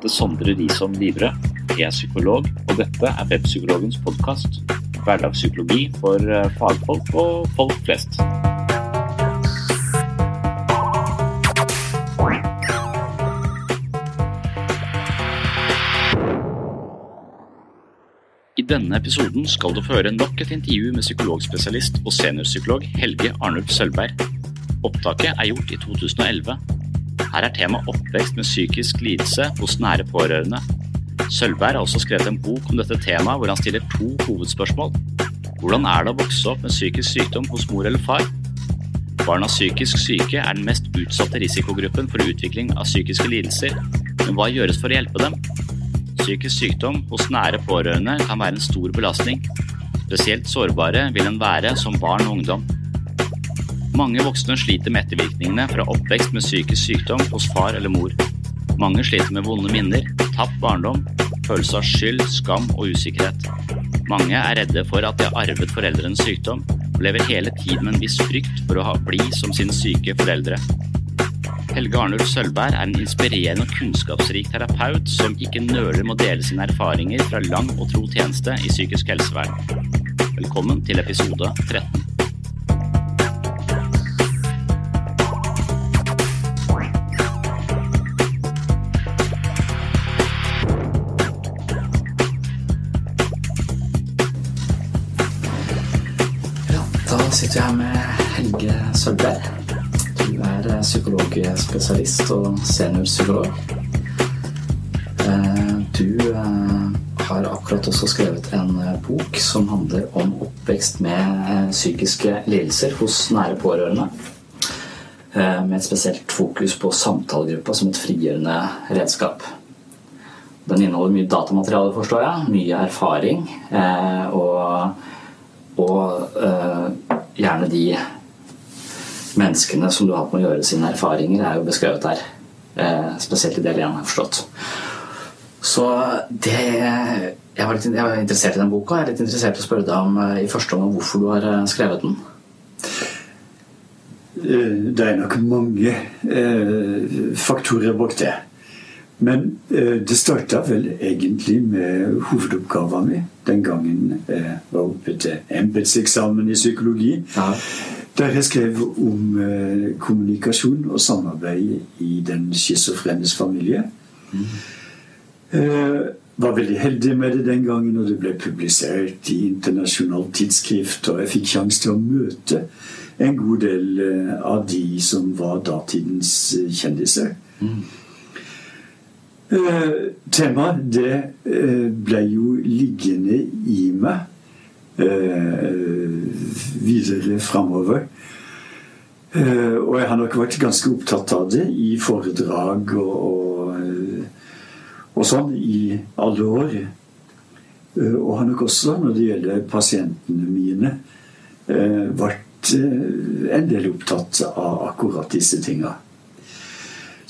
Heter Sondre Risholm Livre. Jeg er psykolog, og dette er Webpsykologens podkast. Hverdagspsykologi for eh, fagfolk og folk flest. I denne episoden skal du få høre nok et intervju med psykologspesialist og seniorpsykolog Helge Arnulf Sølvberg. Opptaket er gjort i 2011. Her er tema oppvekst med psykisk lidelse hos nære pårørende. Sølvberg har også skrevet en bok om dette temaet hvor han stiller to hovedspørsmål. Hvordan er det å vokse opp med psykisk sykdom hos mor eller far? Barn av psykisk syke er den mest utsatte risikogruppen for utvikling av psykiske lidelser, men hva gjøres for å hjelpe dem? Psykisk sykdom hos nære pårørende kan være en stor belastning. Spesielt sårbare vil en være som barn og ungdom. Mange voksne sliter med ettervirkningene fra oppvekst med psykisk sykdom hos far eller mor. Mange sliter med vonde minner, tapt barndom, følelse av skyld, skam og usikkerhet. Mange er redde for at de har arvet foreldrenes sykdom, og lever hele tiden med en viss frykt for å bli som sine syke foreldre. Helge Arnulf Sølvberg er en inspirerende og kunnskapsrik terapeut som ikke nøler med å dele sine erfaringer fra lang og tro tjeneste i psykisk helsevern. Velkommen til episode 13. sitter her med Helge Sølvberg. Du er eh, psykologspesialist og seniorpsykolog. Eh, Du eh, har akkurat også skrevet en bok som handler om oppvekst med psykiske lidelser hos nære pårørende. Med et spesielt fokus på samtalegruppa som et frigjørende redskap. Den inneholder mye datamateriale, forstår jeg. Mye erfaring. Og, og gjerne de menneskene som du har hatt med å gjøre sine erfaringer, er jo beskrevet der. Eh, spesielt i del én, har forstått. Så det jeg var, litt, jeg var interessert i den boka. Jeg er litt interessert i å spørre deg om eh, i første omgang hvorfor du har eh, skrevet den. Eh, Det er nok mange eh, faktorer bak det. Men eh, det starta vel egentlig med hovedoppgaven min den gangen jeg var oppe til embetseksamen i psykologi. Ja. Der jeg skrev om eh, kommunikasjon og samarbeid i den schizofrenes familie. Eh, var veldig heldig med det den gangen, og det ble publisert i internasjonalt tidsskrift. Og jeg fikk sjanse til å møte en god del eh, av de som var datidens eh, kjendiser. Eh, temaet det eh, ble jo liggende i meg eh, videre framover. Eh, og jeg har nok vært ganske opptatt av det i foredrag og, og, og sånn i alle år. Eh, og har nok også, når det gjelder pasientene mine, vært en del opptatt av akkurat disse tinga.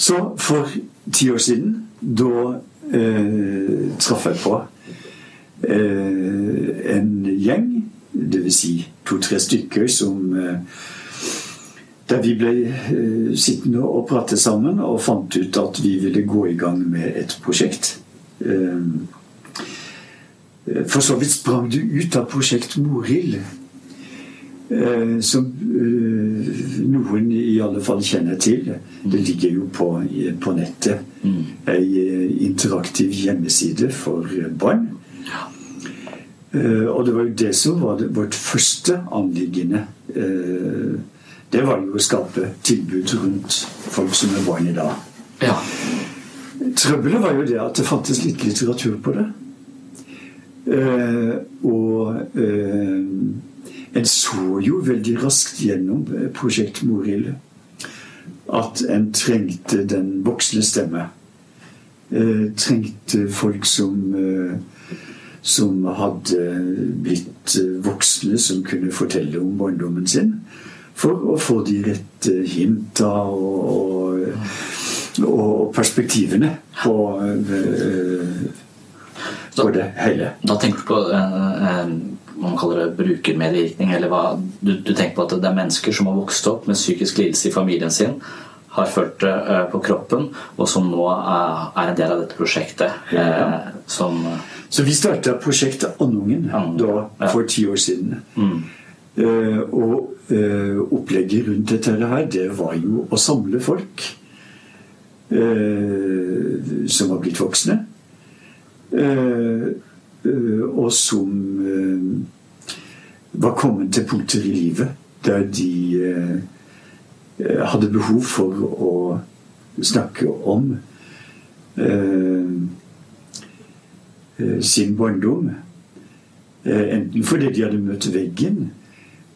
Så for ti år siden, da eh, traff jeg på eh, en gjeng, dvs. Si to-tre stykker som eh, Der vi ble eh, sittende og prate sammen og fant ut at vi ville gå i gang med et prosjekt. Eh, for så vidt sprang det ut av prosjekt Morild. Eh, som eh, noen i alle fall kjenner til. Det ligger jo på, på nettet. Ei eh, interaktiv hjemmeside for barn. Og det var jo det som var vårt første anliggende. Det var jo å skape tilbud rundt folk som er barn i dag. Ja. Trøbbelet var jo det at det fantes litt litteratur på det. Og en så jo veldig raskt gjennom Prosjekt Morild at en trengte den voksne stemme. Eh, trengte folk som som hadde blitt voksne, som kunne fortelle om barndommen sin. For å få de rette hinta og, og, og perspektivene på, på det hele. Da tenker du på man kaller det brukermedvirkning, eller hva du, du, tenker på at det er mennesker som har vokst opp med psykisk lidelse i familien sin, har følt det uh, på kroppen, og som nå er, er en del av dette prosjektet. Uh, som, Så vi starta prosjektet Andungen da, for ti år siden. Mm. Uh, og opplegget rundt dette her, det var jo å samle folk som har blitt voksne. Og som var kommet til punkter i livet der de eh, hadde behov for å snakke om sin barndom. Enten fordi de hadde møtt veggen,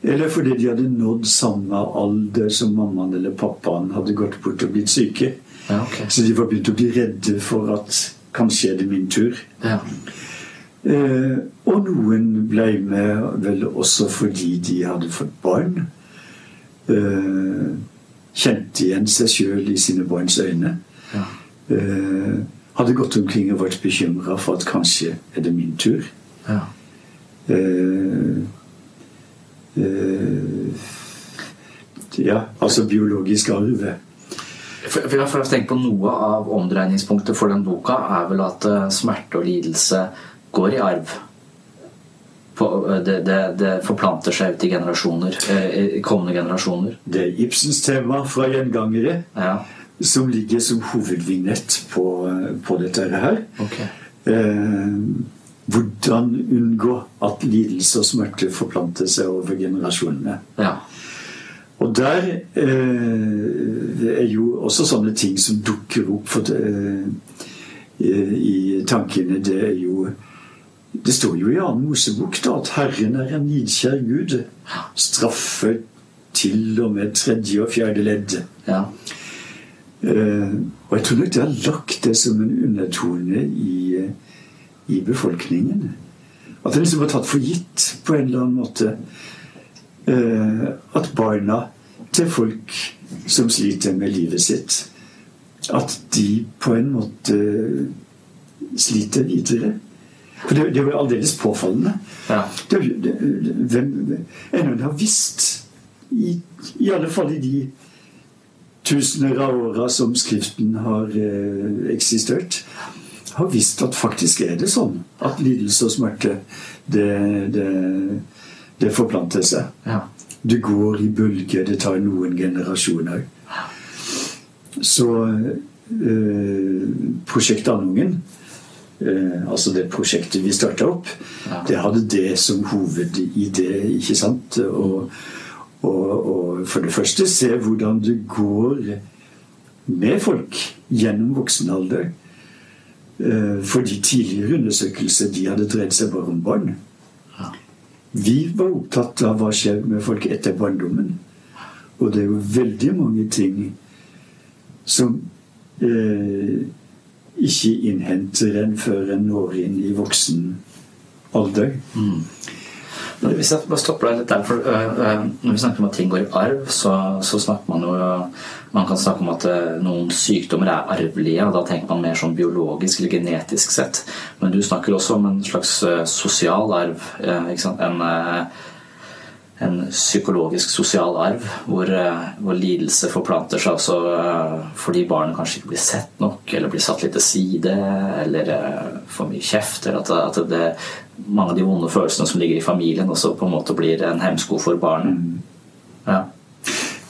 eller fordi de hadde nådd samme alder som mammaen eller pappaen hadde gått bort og blitt syke. Ja, okay. Så de var begynt å bli redde for at kanskje er det min tur. Ja. Eh, og noen ble med vel også fordi de hadde fått barn. Eh, kjente igjen seg sjøl i sine barns øyne. Ja. Eh, hadde gått omkring og vært bekymra for at kanskje er det min tur. Ja. Eh, eh, ja, altså biologisk arv. For, for, jeg tenker på Noe av omdreiningspunktet for den boka er vel at uh, smerte og lidelse går i arv. Det, det, det, forplanter seg ut i generasjoner, kommende generasjoner. Det er Ibsens tema fra 'Gjengangere' ja. som ligger som hovedvignett på, på dette her. Okay. Eh, hvordan unngå at lidelse og smerte forplanter seg over generasjonene. Ja. Og der eh, er jo også sånne ting som dukker opp for eh, i tankene. Det er jo det står jo i annen Mosebok da, at Herren er en nidkjær Gud. Straffer til og med tredje og fjerde ledd. Ja. Uh, og jeg tror nok det har lagt det som en undertone i, i befolkningen. At det liksom var tatt for gitt på en eller annen måte uh, at barna til folk som sliter med livet sitt, at de på en måte sliter videre. For det, det var aldeles påfallende. Ja. Det, det, hvem ennå har visst, i, i alle fall i de tusener av åra som Skriften har eh, eksistert, har visst at faktisk er det sånn at lidelse og smerte det, det, det forplanter seg. Ja. Det går i bølger. Det tar noen generasjoner. Så eh, Prosjekt Andungen altså det prosjektet vi starta opp, ja. det hadde det som hovedidé. ikke sant? Og, og, og, for det første se hvordan det går med folk gjennom voksen alder. Eh, fordi tidligere undersøkelser de hadde dreid seg bare om barn. Ja. Vi var opptatt av hva skjer med folk etter barndommen. Og det er jo veldig mange ting som eh, ikke innhenter en før en når inn i voksen alder. Mm. Hvis jeg bare stopper deg litt der, for øh, Når vi snakker om at ting går i arv, så, så, snakker man jo Man kan snakke om at noen sykdommer er arvelige, og da tenker man mer sånn biologisk eller genetisk sett. Men du snakker også om en slags sosial arv. ikke sant? En en psykologisk sosial arv hvor, eh, hvor, lidelse forplanter seg også eh, fordi barnet kanskje ikke blir sett nok, eller blir satt litt til side, eller eh, får mye kjeft. Eller at, at det, mange av de vonde følelsene som ligger i familien, også på en måte blir en hemsko for barnet. Ja.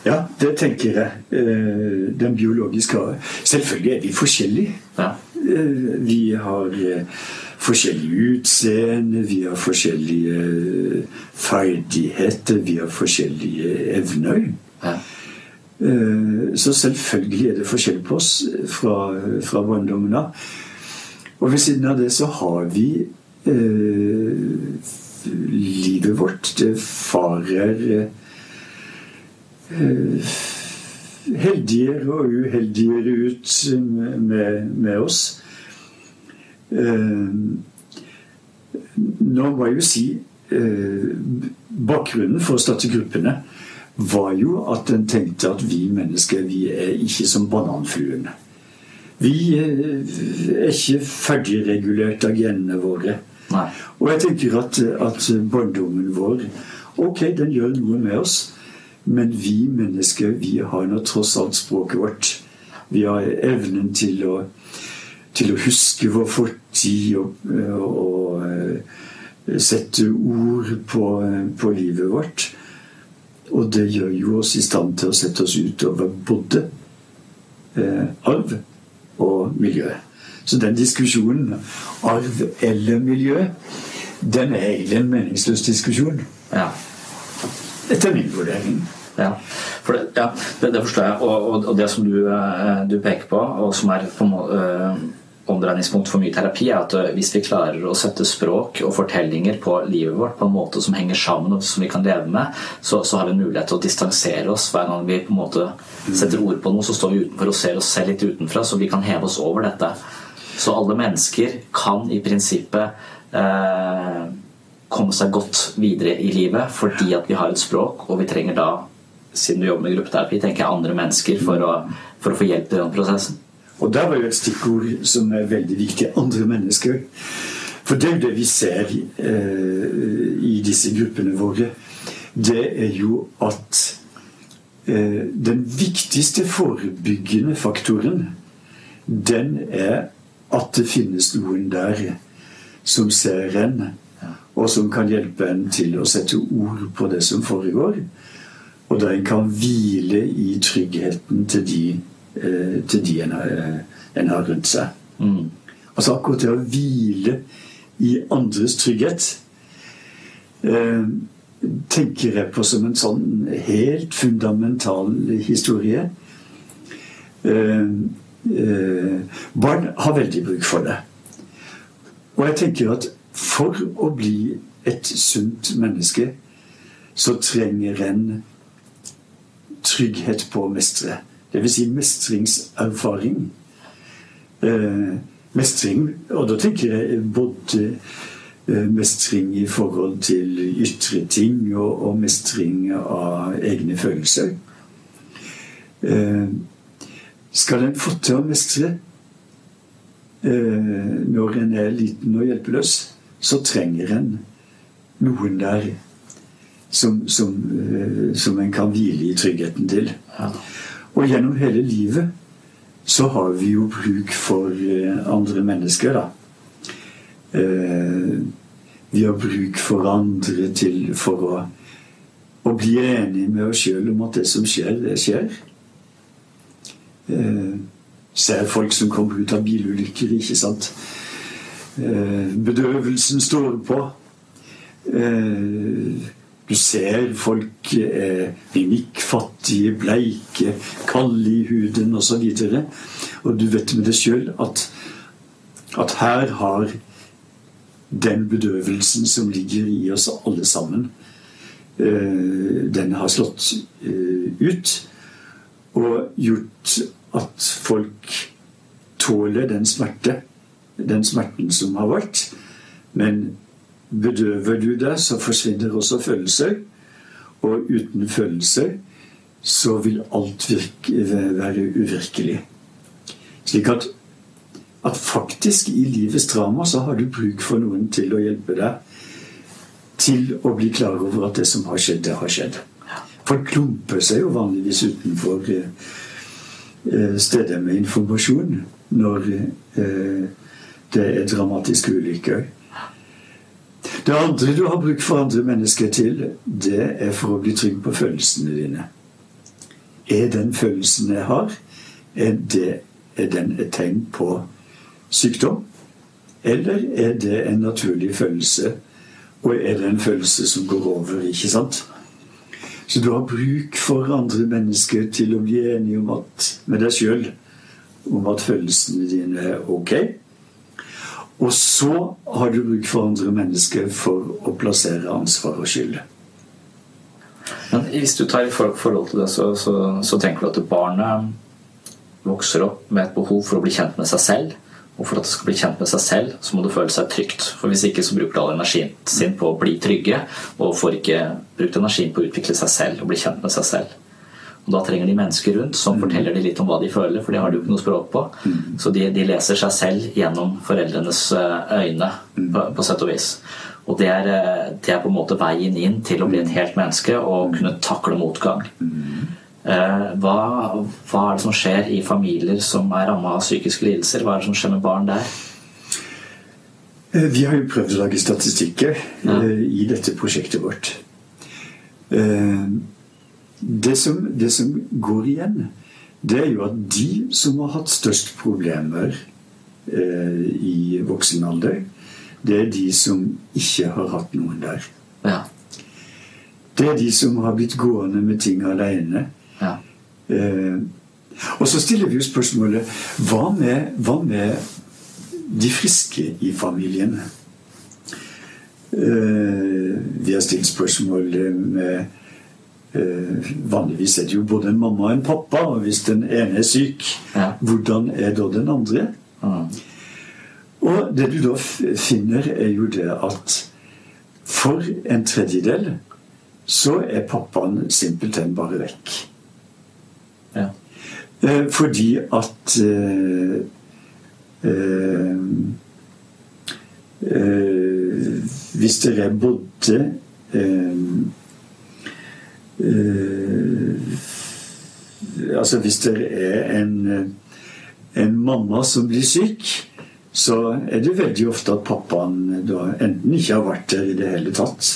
ja, det tenker jeg. Den biologiske Selvfølgelig er vi forskjellige. Ja. Vi har forskjellig utseende, vi har forskjellige ferdigheter, vi har forskjellige evner. Ja. Eh, så selvfølgelig er det forskjell på oss fra, fra barndommen av. Og ved siden av det så har vi eh, livet vårt, det farer eh, heldigere og uheldigere ut med, med oss. Eh, nå må jeg jo si eh, Bakgrunnen for å starte gruppene var jo at en tenkte at vi mennesker vi er ikke som bananfluene. Vi eh, er ikke ferdigregulert av genene våre. Nei. Og jeg tenker at, at barndommen vår Ok, den gjør noe med oss, men vi mennesker vi har nå tross alt språket vårt. Vi har evnen til å, til å huske vår fortid og, og, og eh, sette ord på, på livet vårt. Og det gjør jo oss i stand til å sette oss utover både eh, arv og miljø. Så den diskusjonen, arv eller miljø, den er egentlig en meningsløs diskusjon. Ja. Etter min vurdering. Ja, for det, ja, det, det forstår jeg. Og, og, og det som du, eh, du, peker på, og som er på en måte eh, omdreiningspunkt for mye terapi, er at eh, hvis vi klarer å sette språk og fortellinger på livet vårt på en måte som henger sammen og som vi kan leve med, så, så har vi en mulighet til å distansere oss hver gang vi på en måte setter ord på noe. Så står vi utenfor og ser oss selv litt utenfra, så vi kan heve oss over dette. Så alle mennesker kan i prinsippet eh, komme seg godt videre i livet fordi at vi har et språk, og vi trenger da, siden du jobber med gruppeterapi, tenker jeg andre mennesker for å, for å få hjelp i den prosessen. Og der var jo et stikkord som er veldig viktig. Andre mennesker. For det er jo det vi ser eh, i disse gruppene våre. Det er jo at eh, den viktigste forebyggende faktoren, den er at det finnes noen der som ser en, og som kan hjelpe en til å sette ord på det som foregår. Og der en kan hvile i tryggheten til de Eh, til de en eh, en har rundt seg. Mm. Altså akkurat det å hvile i andres trygghet eh, tenker jeg på som en sånn helt fundamental historie. Eh, barn har veldig bruk for det. Og jeg tenker at for å bli et sunt menneske, så trenger en trygghet på å mestre. Dvs. Si mestringserfaring. Eh, mestring, og da tenker jeg både eh, mestring i forhold til ytre ting og, og mestring av egne følelser. Eh, skal en få til å mestre eh, når en er liten og hjelpeløs, så trenger en noen der som, som, eh, som en kan hvile i tryggheten til. Ja. Og gjennom hele livet så har vi jo bruk for eh, andre mennesker, da. Eh, vi har bruk for andre til for å, å bli enige med oss sjøl om at det som skjer, det skjer. Eh, ser folk som kommer ut av bilulykker, ikke sant. Bedøvelsen står på. Du ser folk er mimikkfattige, bleike, kalde i huden osv. Og, så og du vet med deg sjøl at, at her har den bedøvelsen som ligger i oss alle sammen, eh, den har slått eh, ut og gjort at folk tåler den smerte, den smerten som har vært. Men Bedøver du deg, så forsvinner også følelser. Og uten følelser så vil alt virke, være uvirkelig. Slik at, at faktisk i livets drama så har du bruk for noen til å hjelpe deg til å bli klar over at det som har skjedd, det har skjedd. Folk klumper seg jo vanligvis utenfor eh, steder med informasjon når eh, det er dramatiske ulykker. Det andre du har bruk for andre mennesker til, det er for å bli trygg på følelsene dine. Er den følelsen jeg har, er, det, er den et tegn på sykdom? Eller er det en naturlig følelse? Og er det en følelse som går over, ikke sant? Så du har bruk for andre mennesker til å bli enige om at, med deg sjøl om at følelsene dine er ok. Og så har du bruk for andre mennesker for å plassere ansvar og skyld. Men hvis du tar i for- forhold til det, så, så, så tenker du at barnet vokser opp med et behov for å bli kjent med seg selv. Og for at det skal bli kjent med seg selv, så må det føle seg trygt. For hvis ikke så bruker det all energien sin på å bli trygge, og får ikke brukt energien på å utvikle seg selv og bli kjent med seg selv. Og Da trenger de mennesker rundt som forteller de litt om hva de føler, for det har de jo ikke noe språk på. Så de, de leser seg selv gjennom foreldrenes eh, øyne, på, på sett og vis. Og det er, eh, det er på en måte veien inn til å bli et helt menneske og kunne takle motgang. Eh, Hva, hva er det som skjer i familier som er ramma av psykiske lidelser? Hva er det som skjer med barn der? Vi har jo prøvd å lage statistikker Ja. i dette prosjektet vårt. Det som, det som går igjen, det er jo at de som har hatt størst problemer eh, i voksen alder, det er de som ikke har hatt noen der. Ja. Det er de som har blitt gående med ting alene. ja. Eh, og så stiller vi jo spørsmålet hva med, hva med de friske i familien? Eh, vi har stilt spørsmål med Vanligvis er det jo både en mamma og en pappa, og hvis den ene er syk, Ja. hvordan er da den andre? Mm. Og det du da finner, er jo det at for en tredjedel så er pappaen simpelthen bare vekk. ja. Eh, fordi at eh, eh, eh, Hvis dere er eh, eh, Altså hvis det er en, eh, en mamma som blir syk, så er det veldig ofte at pappaen da enten ikke har vært der i det hele tatt,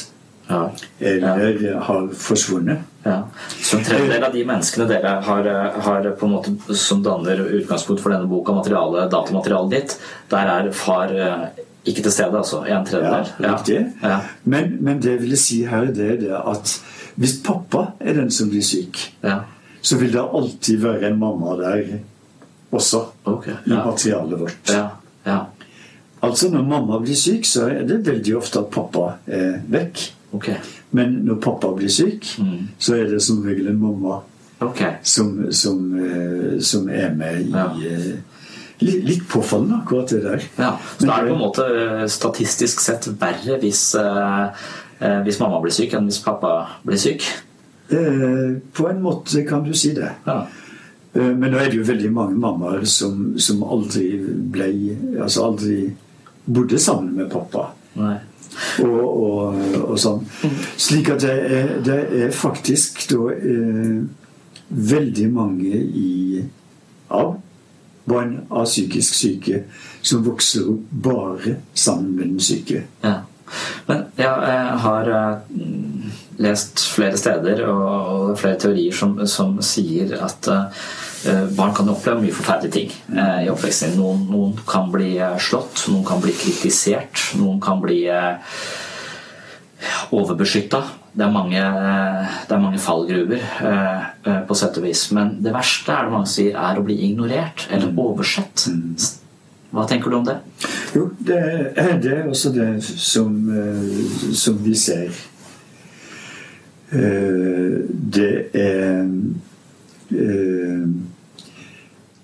ja. eller har forsvunnet. Ja. Så en tredjedel av de menneskene dere har, har på en måte som danner utgangspunkt for denne boka, materialet, datamaterialet ditt, der er far eh, ikke til stede, altså. En Ja, tredjedel. riktig. Ja. Men, men det jeg vil si her, det er det at hvis pappa er den som blir syk, Ja. så vil det alltid være en mamma der også. Ok. I materialet vårt. Ja. ja. Altså Når mamma blir syk, så er det veldig ofte at pappa er vekk. Okay. Men når pappa blir syk, Mm. så er det som regel en mamma okay. som, som, eh, som er med i Ja. eh, litt, påfallende, akkurat det der. Ja, så da er det på en måte eh, statistisk sett verre hvis, eh, hvis mamma blir syk enn hvis pappa blir syk. Eh, På en måte kan du si det. Ja. Eh, Men nå er det jo veldig mange mammaer som, som aldri ble Altså aldri bodde sammen med pappa. Nei. Og, og, og sånn. Slik at det er, det er faktisk da eh, veldig mange i, av barn av psykisk syke som vokser opp bare sammen med den syke. Ja. Men jeg eh, har eh, mm, lest flere steder og, flere teorier som, som sier at eh, barn kan oppleve mye forferdelige ting eh, i oppveksten. Noen, noen kan bli eh, slått, noen kan bli kritisert, noen kan bli eh, overbeskytta. Det er mange, eh, det er mange fallgruver eh, eh, på sett og vis. Men det verste er det mange sier er å bli ignorert eller oversett. Hva tenker du om det? Jo, det det er også det som, eh, som vi ser. Eh, Det er eh,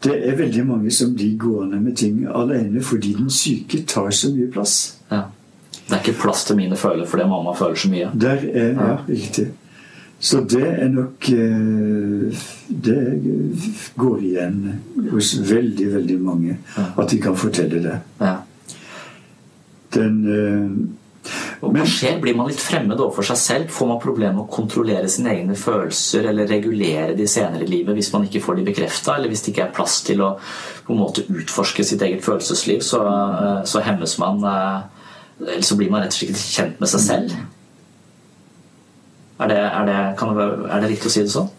Det er veldig mange som blir gående med ting alene fordi den syke tar så mye plass. Ja. Det er ikke plass til mine følelser fordi mamma føler så mye. Der er Ja, riktig. Så det er nok eh, Det går igjen hos veldig, veldig mange at de kan fortelle det. Ja. Den eh, Og hva skjer? Blir man litt fremmed overfor seg selv? Får man problemer med å kontrollere sine egne følelser eller regulere de senere i livet hvis man ikke får de bekrefta, eller hvis det ikke er plass til å på en måte utforske sitt eget følelsesliv, så, eh, så hemmes man Eller så blir man rett og slett kjent med seg selv? Er det, er det, det, er det riktig å si det sånn?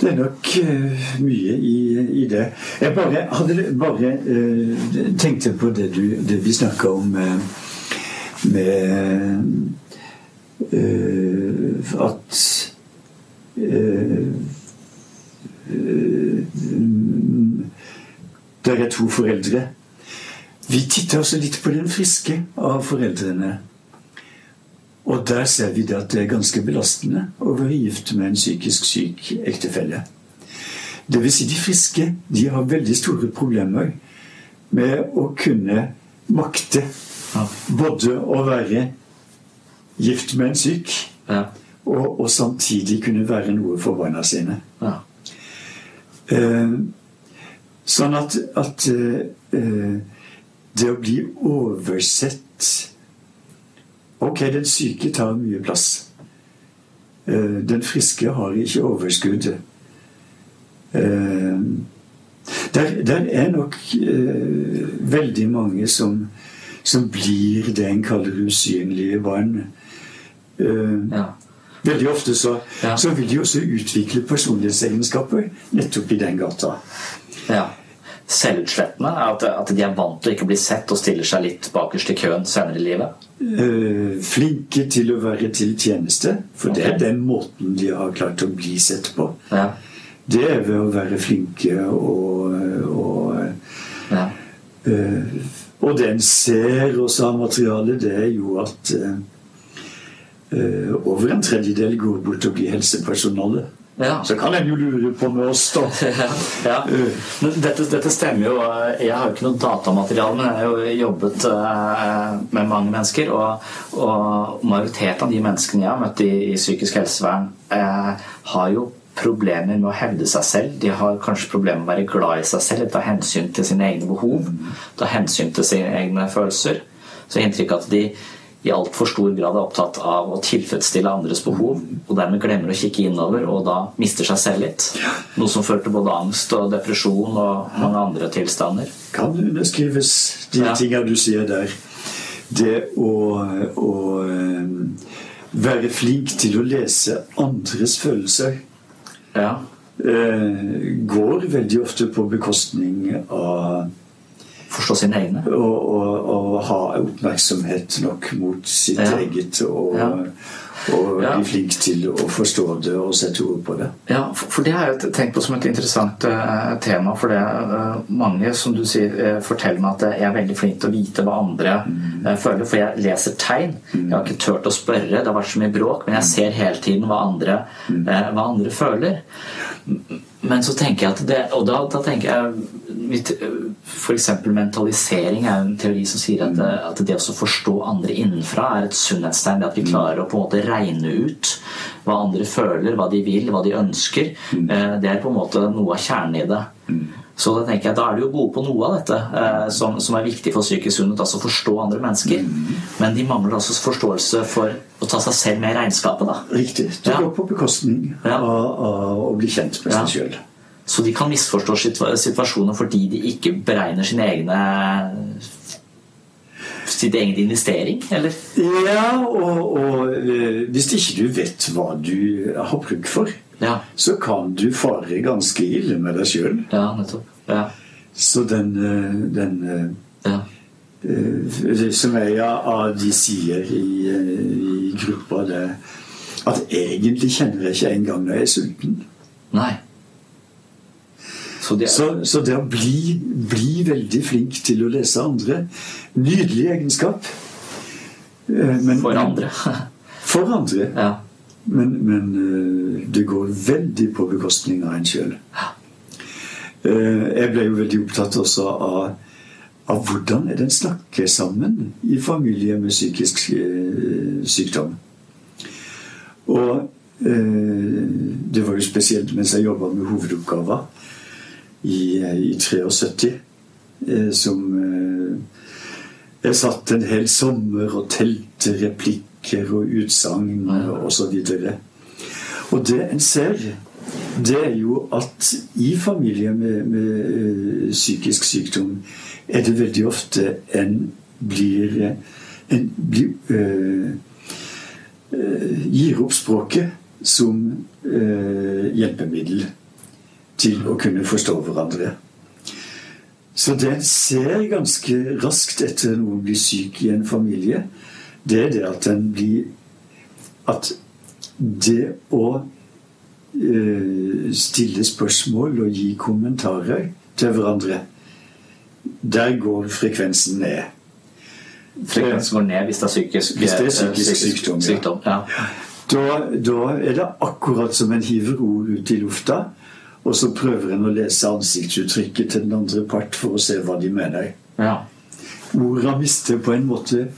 Det er nok eh, mye i, i det. Jeg bare, hadde bare uh, tenkte på det, du, det vi snakka om uh, med at eh, Det er to foreldre. vi titter også litt på den friske av foreldrene. Og der ser vi det at det er ganske belastende å være gift med en psykisk syk ektefelle. Det vil si de friske de har veldig store problemer med å kunne makte både å være gift med en syk Ja. og, og samtidig kunne være noe for barna sine. Ja. Eh, sånn at, at eh, det å bli oversett Ok, den syke tar mye plass. Eh, den friske har ikke overskudd. Eh, der, der er nok eh, veldig mange som, som blir det en kaller usynlige barn. Eh, Ja. Veldig ofte så, Ja. så vil de også utvikle personlighetsegenskaper nettopp i den gata. Selvutslettende? At, at de er vant til å ikke bli sett og stiller seg litt bakerst i køen senere i livet? Uh, flinke til å være til tjeneste, for det er den måten de har klart å bli sett på. Ja. Det er ved å være flinke og, og, ja. uh, og det en ser også av materialet, det er jo at eh, over en tredjedel går bort og blir helsepersonale. Ja. Så kan en jo lure på med oss, da. ja. Dette, dette stemmer jo. Jeg har jo ikke noe datamateriale, men jeg har jo jobbet eh, med mange mennesker. Og, og majoriteten av de menneskene jeg har møtt i, i psykisk helsevern, eh, har jo problemer med å hevde seg selv. De har kanskje problemer med å være glad i seg selv, ta hensyn til sine egne behov, ta hensyn til sine egne følelser. Så jeg har inntrykk av at de i altfor stor grad er opptatt av å tilfredsstille andres behov, og dermed glemmer å kikke innover og da mister seg selv litt. Noe som fører til både angst og depresjon og mange andre tilstander. kan underskrives, de Ja. tingene du sier der. Det å, å eh, være flink til å lese andres følelser Ja, eh, går veldig ofte på bekostning av Forstå sine egne. Og, og, og, ha oppmerksomhet nok mot sitt Ja. eget og, Ja. og Ja. bli flink til å forstå det og sette ord på det. Ja, for det har jeg tenkt på som et interessant uh, tema. For det uh, mange som du sier uh, forteller meg at jeg er veldig flink til å vite hva andre eh, føler. For jeg leser tegn. Jeg har ikke turt å spørre, det har vært så mye bråk, men jeg ser hele tiden hva andre, eh, hva andre føler. Men så tenker jeg at det Og da, da tenker jeg mitt, Eksempel mentalisering er en teori som sier at, at det å forstå andre innenfra er et sunnhetstegn. Det at vi klarer å på en måte regne ut hva andre føler, hva de vil, hva de ønsker. Eh, Det er på en måte noe av kjernen i det. Så da tenker jeg, da er du jo gode på noe av dette eh, som, som er viktig for psykisk sunnhet, altså forstå andre mennesker. Men de mangler også forståelse for å ta seg selv med i regnskapet. da. Riktig. Det Ja. går på bekostning Ja. av, av å bli kjent med Ja. seg sjøl. Så de kan misforstå situasjonen fordi de ikke beregner sine egne sitt eget investering, eller? Ja, og, og eh, hvis ikke du vet hva du har bruk for, Ja, så kan du fare ganske ille med deg sjøl. ja nettopp. Ja, Så den, eh, den eh, ja, Som jeg av de sier i, i gruppa, det at egentlig kjenner jeg ikke engang når jeg er sulten. Nei. Så er... Så, så det å bli, bli veldig flink til å lese andre Nydelig egenskap. Eh, Men, for andre. For andre. ja. Men, men eh, det går veldig på bekostning av en sjøl. Jeg ble jo veldig opptatt også av, av hvordan er det en snakker sammen i familier med psykisk eh, sykdom. Og eh, det var jo spesielt mens jeg jobba med hovedoppgaver i, i 73, eh, som eh, jeg satt en hel sommer og telte replikker og utsagn og så videre. Og det en ser, det er jo at i familier med, med eh, psykisk sykdom er det veldig ofte en blir, en blir øh, eh, gir opp språket som øh, hjelpemiddel til å kunne forstå hverandre. Så det en ser ganske raskt etter noen blir syk i en familie, det er det at en blir At det å eh, stille spørsmål og gi kommentarer til hverandre der går frekvensen ned. Frekvensen går ned hvis det er psykisk, Hvis det er eh, psykisk sykdom, ja. sykdom. Ja. Da, da er det akkurat som en hiver ord ut i lufta, og så prøver en å lese ansiktsuttrykket til den andre part for å se hva de mener. Ja. Orda mister på en måte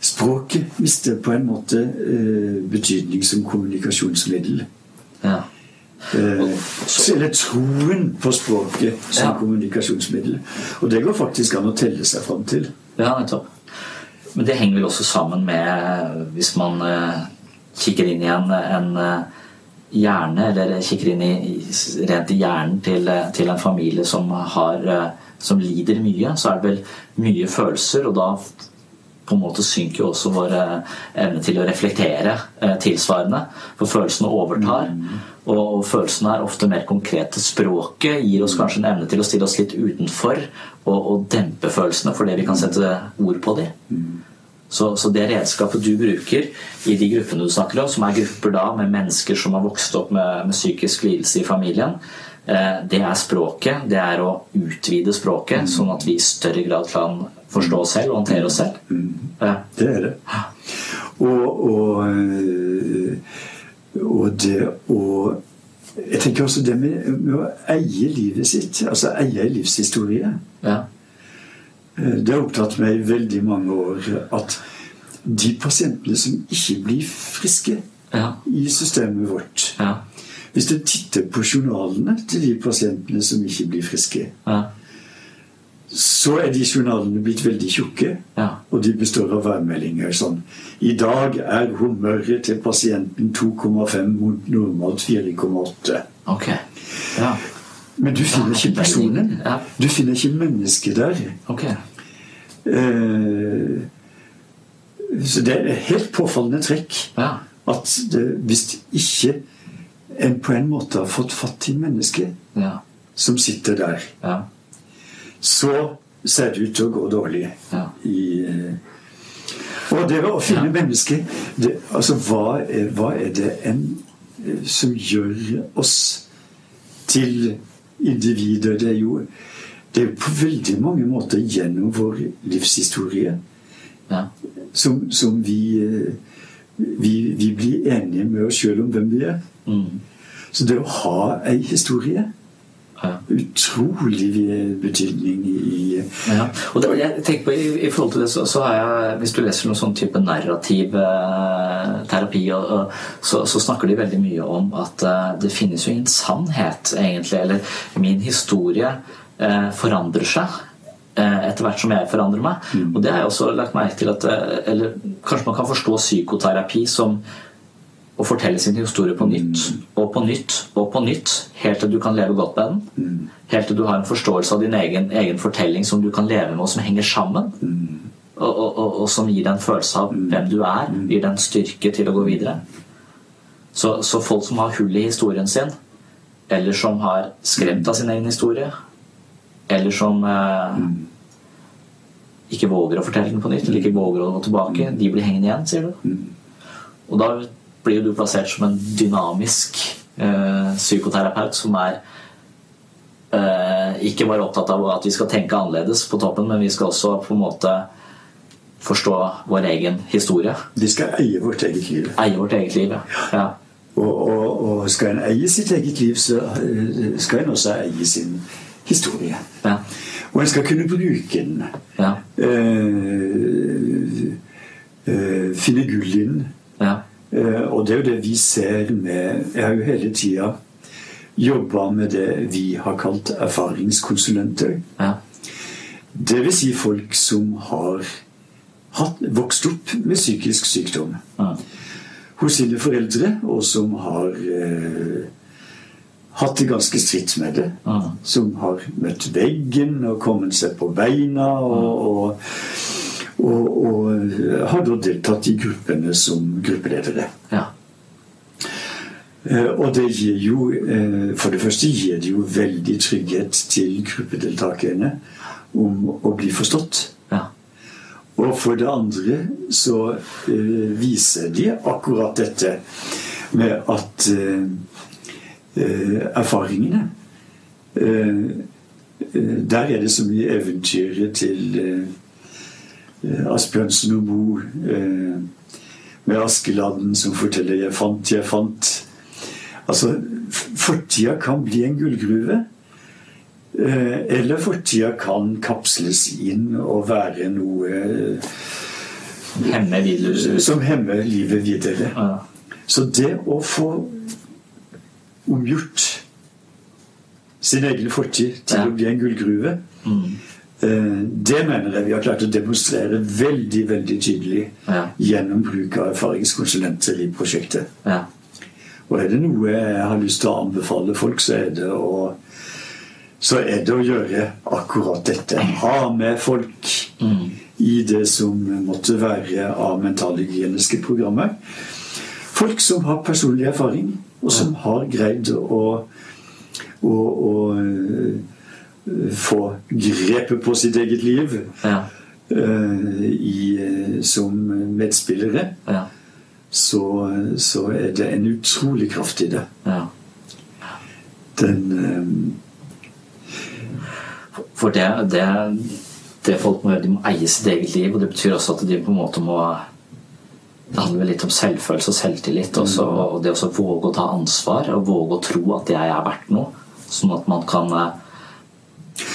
Språket mister på en måte eh, betydning som kommunikasjonsmiddel. ja. Eh, så er det troen på språket som Ja. kommunikasjonsmiddel. Og det går faktisk an å telle seg fram til. Ja, nettopp. Men det henger vel også sammen med Hvis man eh, kikker inn i en, en eh, hjerne, eller kikker inn i, rent i hjernen til, eh, til en familie som, har, eh, som lider mye, så er det vel mye følelser, og da på en måte synker jo også vår eh, evne til å reflektere tilsvarende. For følelsene overtar. Og, og følelsene er ofte mer konkrete. Språket gir oss kanskje en evne til å stille oss litt utenfor og, og dempe følelsene fordi vi kan sette ord på dem. Så, så det redskapet du bruker i de gruppene du snakker om, som er grupper da med mennesker som har vokst opp med, med psykisk lidelse i familien, eh, det er språket. Det er å utvide språket, sånn at vi i større grad kan forstå oss selv og håndtere oss selv. Ja. Det er det. Og, og, eh, og det å Jeg tenker også det med, med å eie livet sitt, altså eie livshistorie. Ja. Eh, Det har opptatt meg i veldig mange år at de pasientene som ikke blir friske Ja. i systemet vårt Ja. Hvis du titter på journalene til de pasientene som ikke blir friske, Ja. så er de journalene blitt veldig tjukke. Ja. Og de består av værmeldinger sånn I dag er humøret til pasienten 2,5 mot normalt 4,8. Ok. Men du finner ikke personen. Du finner ikke mennesket der. Okay. Eh, så det er helt påfallende trekk at det, hvis ikke en på en måte har fått fatt i mennesket Ja. som sitter der, Ja. så ser det ut til å gå dårlig. Ja. I, eh, og det å finne mennesket det, altså, hva, er, hva er det en, eh, som gjør oss til individer? Det er jo det er på veldig mange måter gjennom vår livshistorie Ja. som, som vi, eh, vi, vi blir enige med oss sjøl om hvem vi er. Mm. Så det å ha ei historie. Utrolig betydning i Ja. Og det, jeg tenker på, i, I forhold til det så, så har jeg Hvis du leser noen sånn type narrativ eh, terapi, og, og, så, så snakker de veldig mye om at eh, det finnes jo ingen sannhet, egentlig. Eller min historie eh, forandrer seg eh, etter hvert som jeg forandrer meg. Og det har jeg også lagt merke til at eh, Eller kanskje man kan forstå psykoterapi som å fortelle sin historie på nytt og på nytt og på nytt, helt til du kan leve godt med den. Helt til du har en forståelse av din egen, egen fortelling som du kan leve med, og som henger sammen. Og, og, og, og som gir deg en følelse av hvem du er, gir deg en styrke til å gå videre. Så, så folk som har hull i historien sin, eller som har skremt av sin egen historie, eller som eh, ikke våger å fortelle den på nytt, eller ikke våger å gå tilbake, de blir hengende igjen, sier du. Og da blir du plassert som en dynamisk eh, psykoterapeut som er eh, ikke bare opptatt av at vi skal tenke annerledes på toppen, men vi skal også på en måte forstå vår egen historie. Vi skal eie vårt eget liv. Eie vårt eget liv. ja. Ja. Og, og, og skal en eie sitt eget liv, så eh, skal en også eie sin historie. Ja. Og en skal kunne bruke den. Ja. Eh, eh, finne gull i den. Eh, og det er jo det vi ser med Jeg har jo hele tida jobba med det vi har kalt erfaringskonsulenter. Ja. Det vil si folk som har hatt, vokst opp med psykisk sykdom Ja. hos sine foreldre, og som har eh, hatt det ganske stritt med det. Ja. Som har møtt veggen og kommet seg på beina og, og, og, og eh, har da deltatt i gruppene som gruppeledere. Ja. Eh, Og det gir jo eh, For det første gir det jo veldig trygghet til gruppedeltakerne om å bli forstått. Ja. Og for det andre så viser de akkurat dette med at erfaringene Der er det så mye eventyret til Asbjørnsen og Moe. Eh, med Askeladden som forteller 'jeg fant, jeg fant'. Altså, fortida kan bli en gullgruve. Eh, eller fortida kan kapsles inn og være noe Hemme videre. som hemmer livet videre. Ja. Så det å få omgjort sin egen fortid til Ja. å bli en gullgruve, eh, det mener jeg vi har klart å demonstrere veldig veldig tydelig Ja. gjennom bruk av erfaringskonsulenter i prosjektet. Ja. Og er det noe jeg har lyst til å anbefale folk, så er det å så er det å gjøre akkurat dette. Ha med folk i det som måtte være av mentalhygieniske programmer. Folk som har personlig erfaring, og som har greid å, å, å få grepet på sitt eget liv Ja. øh, i, øh, som medspillere. Ja. Så, så er det en utrolig kraft i det. ja. Den øh, For det, det, det folk må gjøre, de må eie sitt eget liv, og det betyr også at de på en måte må Det handler vel litt om selvfølelse og selvtillit, også, og det å våge å ta ansvar og våge å tro at jeg er verdt noe. Sånn at man kan eh,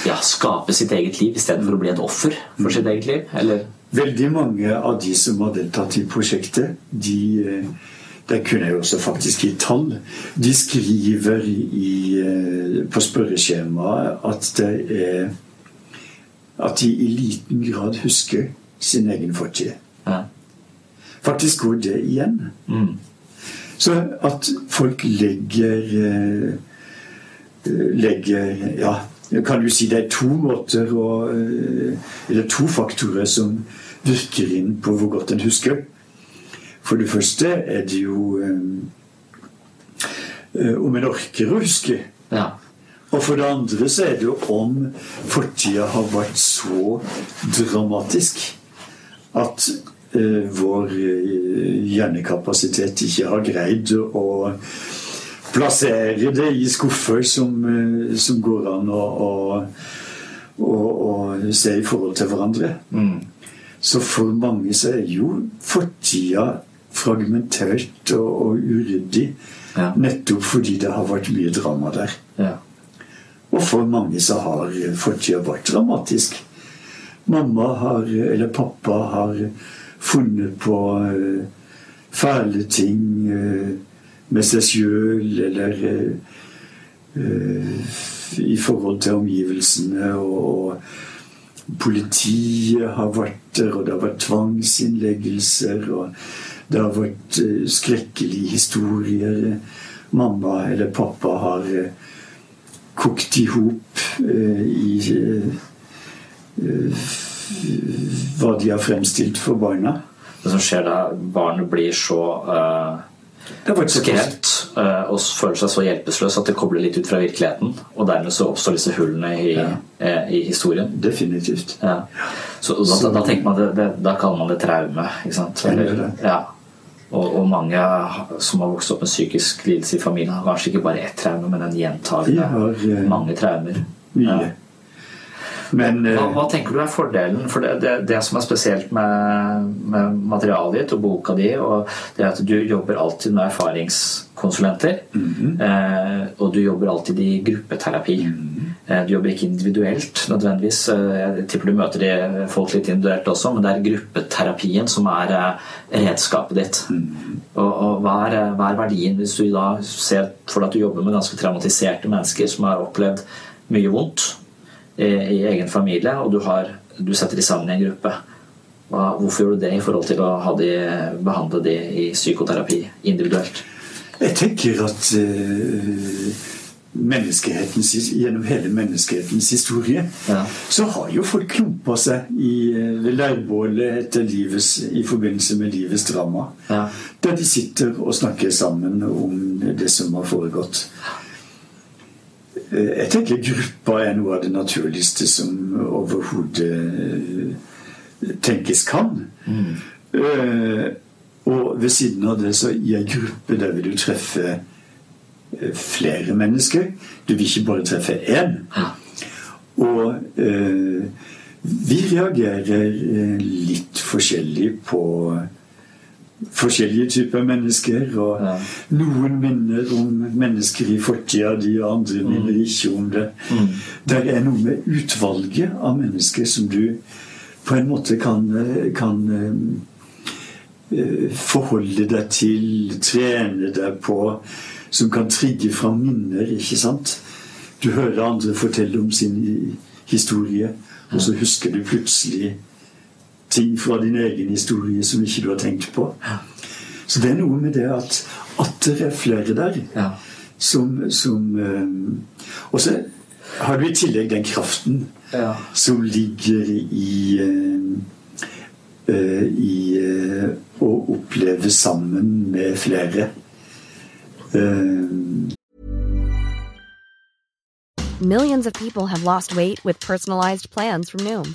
ja, skape sitt eget liv istedenfor å bli et offer for sitt eget liv. Eller Veldig mange av de som har deltatt i prosjektet, de eh, Der kunne jeg også faktisk gi tall. De skriver i, eh, på spørreskjemaet at det er At de i liten grad husker sin egen fortid. ja. Faktisk går det igjen. Mm. Så at folk legger eh, legger Ja, kan du si det er to måter å eh, Eller to faktorer som virker inn på hvor godt en husker. For det første er det jo eh, om en orker å huske. ja. Og for det andre så er det jo om fortida har vært så dramatisk at uh, vår hjernekapasitet ikke har greid å plassere det i skuffer som, eh, som går an å, å, å, å se i forhold til hverandre. Så for mange så er jo fortida fragmentert og, og uryddig. Ja. Nettopp fordi det har vært mye drama der. ja. Og for mange så har fortida vært dramatisk. Mamma har, eller pappa har funnet på eh, fæle ting eh, med seg sjøl eller eh, eh, i forhold til omgivelsene. Og politiet har vært der, og det har vært tvangsinnleggelser. Og det har vært eh, skrekkelige historier. Mamma eller pappa har eh, kokt i hop eh, i eh, hva de har fremstilt for barna. Det som skjer da barnet blir så eh, Det er vært så skremt eh, og føler seg så hjelpeløs at det kobler litt ut fra virkeligheten. Og dermed så oppstår disse hullene i, Ja. eh, i historien. Definitivt. Ja. Så da, så, da tenker man det, det, da kaller man det traume. Ikke sant? Er det. ja. og, og mange som har vokst opp med psykisk lidelse i familien, har kanskje ikke bare ett traume, men en De gjentagende eh, mange traumer. Mye. Men eh, Hva, hva tenker du er fordelen? For det, det, det som er spesielt med, med materialet ditt og boka di, og det er at du jobber alltid med erfaringskonsulenter. eh, og du jobber alltid i gruppeterapi. eh, du jobber ikke individuelt nødvendigvis. Eh, jeg tipper du møter de folk litt individuelt også, men det er gruppeterapien som er eh, redskapet ditt. Og, og hva, er, hva er verdien hvis du da ser for deg at du jobber med ganske traumatiserte mennesker som har opplevd mye vondt? I, i egen familie, og du, har, du setter de sammen i en gruppe. Hva, hvorfor gjør du det i forhold til å ha de, behandle de i psykoterapi individuelt? jeg tenker at uh gjennom hele menneskehetens historie Ja. så har jo folk klumpa seg i, eh, leirbålet etter livets, i forbindelse med livets drama. Ja. Der de sitter og snakker sammen om det som har foregått. Eh, Jeg tenker gruppa er noe av det naturligste som overhodet eh, tenkes kan. Mm. Og ved siden av det, så i ei gruppe der vil du treffe eh, flere mennesker. Du vil ikke bare treffe én. Og eh, vi reagerer eh, litt forskjellig på forskjellige typer mennesker. Og Ja. noen minner om mennesker i fortida, de andre minner ikke om det. Mm. Det er noe med utvalget av mennesker som du på en måte kan, kan eh, forholde deg til, trene deg på, som kan trigge fram minner, ikke sant? Du hører andre fortelle om sin historie, og så husker du plutselig ting fra din egen historie som ikke du har tenkt på. Så det er noe med det at, at det er flere der Ja. som, som eh, Og så har du i tillegg den kraften Ja. som ligger i eh, eh, I å oppleve sammen med flere. Millions of people have lost weight with personalized plans from Noom,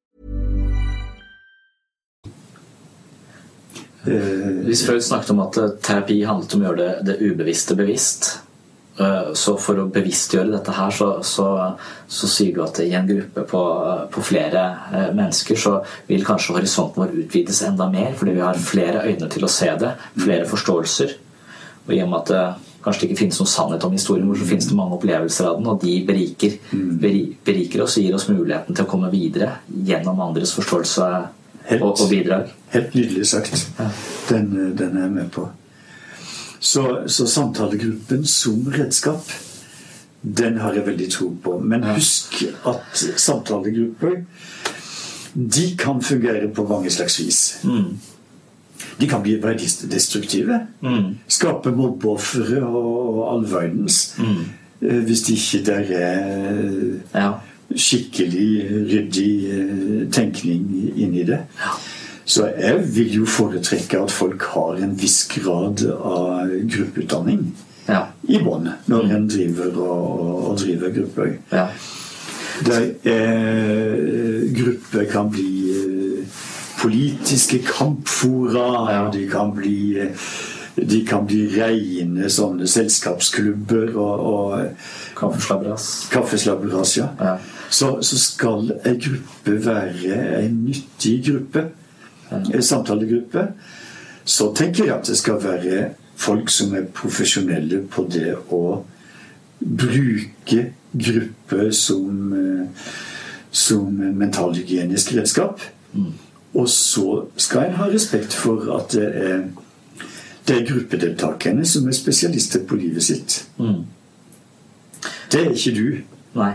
Hvis Freud snakket om at eh, terapi handlet om å gjøre det, det ubevisste bevisst, eh, så for å bevisstgjøre dette her, så, så, så sier du at i en gruppe på, på flere eh, mennesker så vil kanskje horisonten vår utvides enda mer, fordi vi har flere øyne til å se det, flere forståelser. Og i og med at det kanskje ikke finnes noen sannhet om historien vår, så finnes det mange opplevelser av den, og de beriker, beriker oss og gir oss muligheten til å komme videre gjennom andres forståelse Helt. og, og bidrag. Helt nydelig sagt. Den, eh, den er jeg med på. Så, så samtalegruppen som redskap, den har jeg veldig tro på. Men husk at samtalegrupper de kan fungere på mange slags vis. De kan bli verdidestruktive. Skape mobbeofre og all verdens. Mm. Hvis ikke der er Ja. Skikkelig ryddig tenkning tenkning inni det. Så jeg vil jo foretrekke at folk har en viss grad av gruppeutdanning Ja. i bånn når en driver og, og driver grupper. ja. Der eh, grupper kan bli eh, politiske kampfora, Ja. de kan bli eh, de kan bli rene sånne selskapsklubber og, og Kaffeslabberas. kaffeslabberas. Ja. Ja. Så, så skal ei gruppe være en nyttig gruppe, Ei samtalegruppe, så tenker jeg at det skal være folk som er profesjonelle på det å bruke gruppe som, eh, som mentalhygienisk redskap. Og så skal en ha respekt for at det er, det er gruppedeltakerne som er spesialister på livet sitt. Det er ikke du. Nei.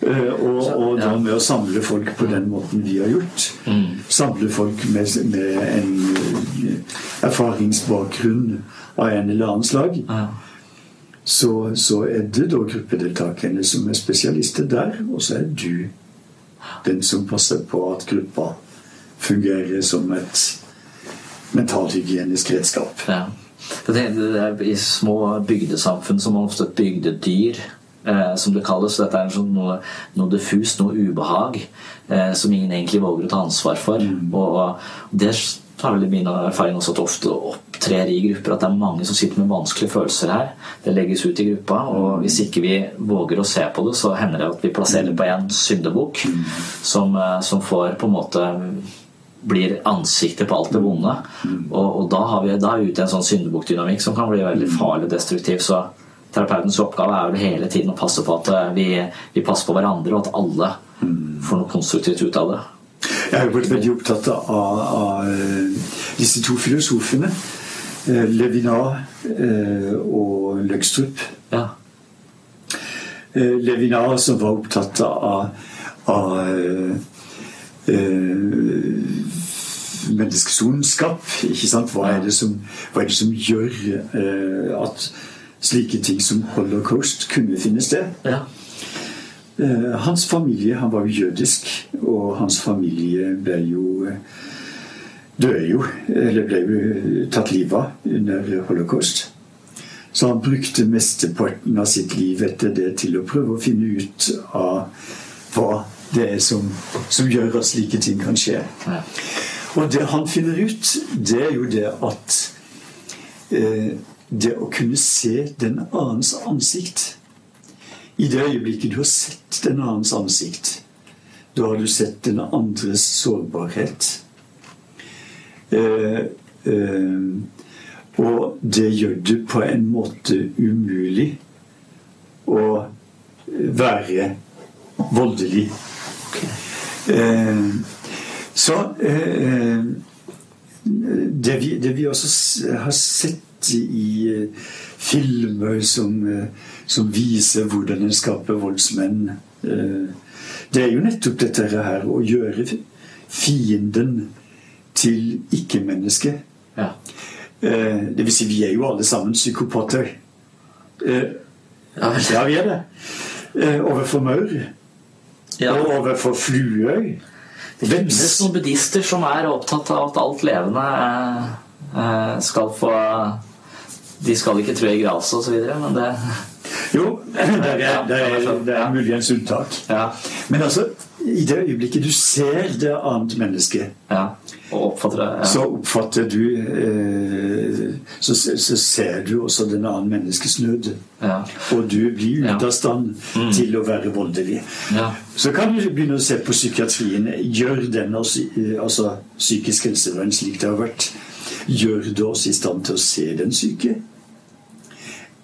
Eh, Og, og da med å samle folk på den måten vi har gjort. Samle folk med, med en eh, erfaringsbakgrunn av en eller annen slag. Så, så er det da gruppedeltakerne som er spesialister der, og så er du den som passer på at gruppa fungerer som et mentalhygienisk redskap. Ja. Er I små bygdesamfunn som ofte et bygdedyr, eh, som det kalles. Dette er sånn noe, noe diffust, noe ubehag, eh, som ingen egentlig våger å ta ansvar for. Og, og det har vel min erfaring også at ofte opptrer i grupper, at det er mange som sitter med vanskelige følelser her. Det legges ut i gruppa, og hvis ikke vi våger å se på det, så hender det at vi plasserer på en syndebukk som, eh, som får på en måte blir ansiktet på alt det vonde. Og, og da, har vi, da er vi ute i en sånn syndebukkdynamikk som kan bli veldig farlig og destruktiv. Så terapeutens oppgave er vel hele tiden å passe på at eh, vi, vi passer på hverandre, og at alle får noe konstruktivt ut av det. Jeg har vært veldig opptatt av, av eh, disse to filosofene. eh, Levinas og Løgstrup. Ja. Levinas som var opptatt av, av menneskets ondskap. Ikke sant? Hva er det som, er det som gjør at slike ting som holocaust kunne finne sted? ja. Eh, hans familie, han var jo jødisk, og hans familie ble jo eh, døde jo, eller ble jo eh, tatt livet av under holocaust. Så han brukte mesteparten av sitt liv etter det til å prøve å finne ut av hva det er som, som gjør at slike ting kan skje. Ja. Og det han finner ut, det er jo det at eh, Det å kunne se den annens ansikt I det øyeblikket du har sett den annens ansikt, da har du sett den andres sårbarhet. Eh, eh, og det gjør det på en måte umulig å være voldelig. Eh, så eh, det, vi, det vi også har sett i eh, filmer som, eh, som viser hvordan en skaper voldsmenn eh, Det er jo nettopp dette her å gjøre fienden til ikke-menneske. Ja. Det vil si, vi er jo alle sammen psykopater. Ja, vi er det. Overfor maur. Ja. Og overfor fluer. Det finnes noen buddhister som er opptatt av at alt levende skal få De skal ikke trø i gresset osv., men det Jo, det er, det er, det er muligens unntak. Ja. Men altså, i det øyeblikket du ser det annet mennesket, ja. Og oppfatter det. Ja. så oppfatter du eh, så, så ser du også den annen menneskes nød. Ja. Og du blir ute. Mm. av stand til å være voldelig. Ja. Så kan du begynne å se på psykiatrien. Gjør den også, i- altså psykisk helsevern slik det har vært, gjør det oss i stand til å se den syke?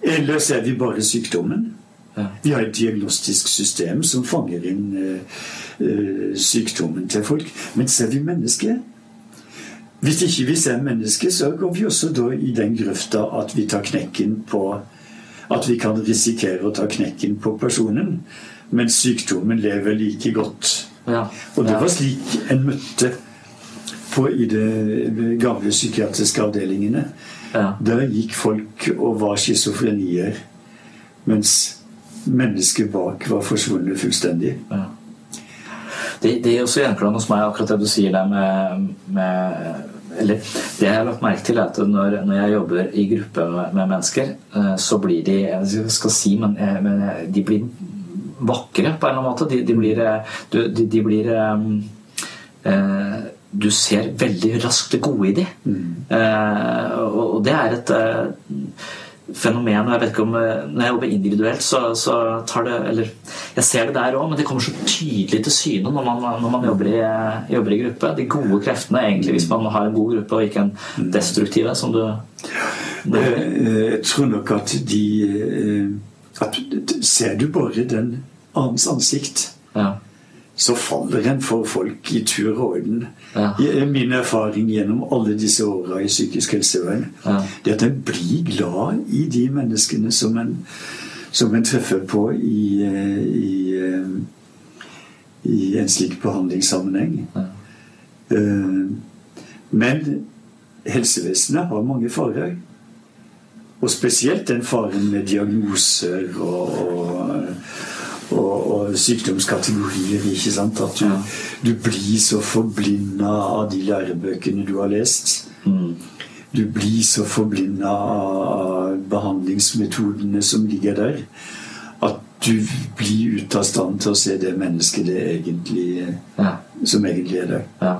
Eller ser vi bare sykdommen? Ja. Vi har et diagnostisk system som fanger inn uh, sykdommen til folk. Men ser vi mennesket? Hvis ikke vi ser mennesket, så går vi også da i den grøfta at vi tar knekken på At vi kan risikere å ta knekken på personen, mens sykdommen lever like godt. Ja. Og det var slik en møtte på i de gamle psykiatriske avdelingene. Ja. Der gikk folk og var schizofrenier, mens mennesket bak var forsvunnet fullstendig. Ja. Det, det er også gjenklang hos meg, akkurat det du sier der med, med Eller det jeg har lagt merke til, er at når, når jeg jobber i gruppe med, med mennesker, eh, så blir de Jeg skal si, men, eh, men eh, de blir vakre på en eller annen måte. De, de blir, de, de blir um, eh, Du ser veldig raskt det gode i dem. Eh, og, og det er et eh, fenomen og jeg vet ikke om eh, Når jeg jobber individuelt, så, så tar det Eller jeg ser det der òg, men det kommer så tydelig til syne når man, når man jobber, i, jobber i gruppe. De gode kreftene, egentlig, hvis man har en god gruppe og ikke en destruktiv en, som du Eh, Jeg tror nok at de eh, at Ser du bare den annens ansikt, Ja. Så faller en for folk i tur og orden. Ja. Min erfaring gjennom alle disse åra i psykisk helsevern Ja. det at en blir glad i de menneskene som en, som en treffer på i, eh, i, eh, i en slik behandlingssammenheng. Ja. Eh, Men helsevesenet har mange farer. Og spesielt den faren med diagnoser og, og, og, og sykdomskategorier. ikke sant? At du, du blir så forblinda av de lærebøkene du har lest. Mm. Du blir så forblinda av behandlingsmetodene som ligger der, at du blir ute av stand til å se det mennesket det egentlig, Ja. som egentlig er der. Ja.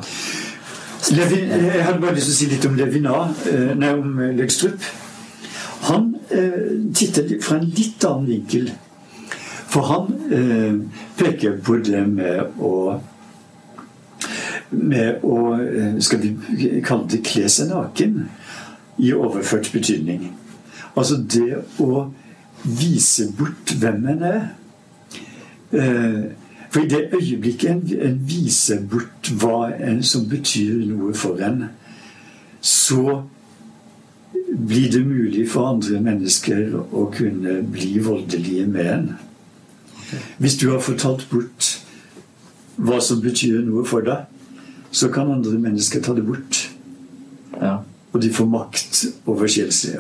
Levin, jeg hadde bare lyst til å si litt om Levinas, eh, nei, om Løgstrup. Han eh, titter fra en litt annen vinkel. For han eh, peker på det med å Med å eh, Skal vi kalle det kle seg naken? I overført betydning. Altså det å vise bort hvem en er. Eh, for i det øyeblikket en, viser bort hva en som betyr noe for en, så blir det mulig for andre mennesker å kunne bli voldelige med en. Hvis du har fortalt bort hva som betyr noe for deg, så kan andre mennesker ta det bort. Ja. Og de får makt over,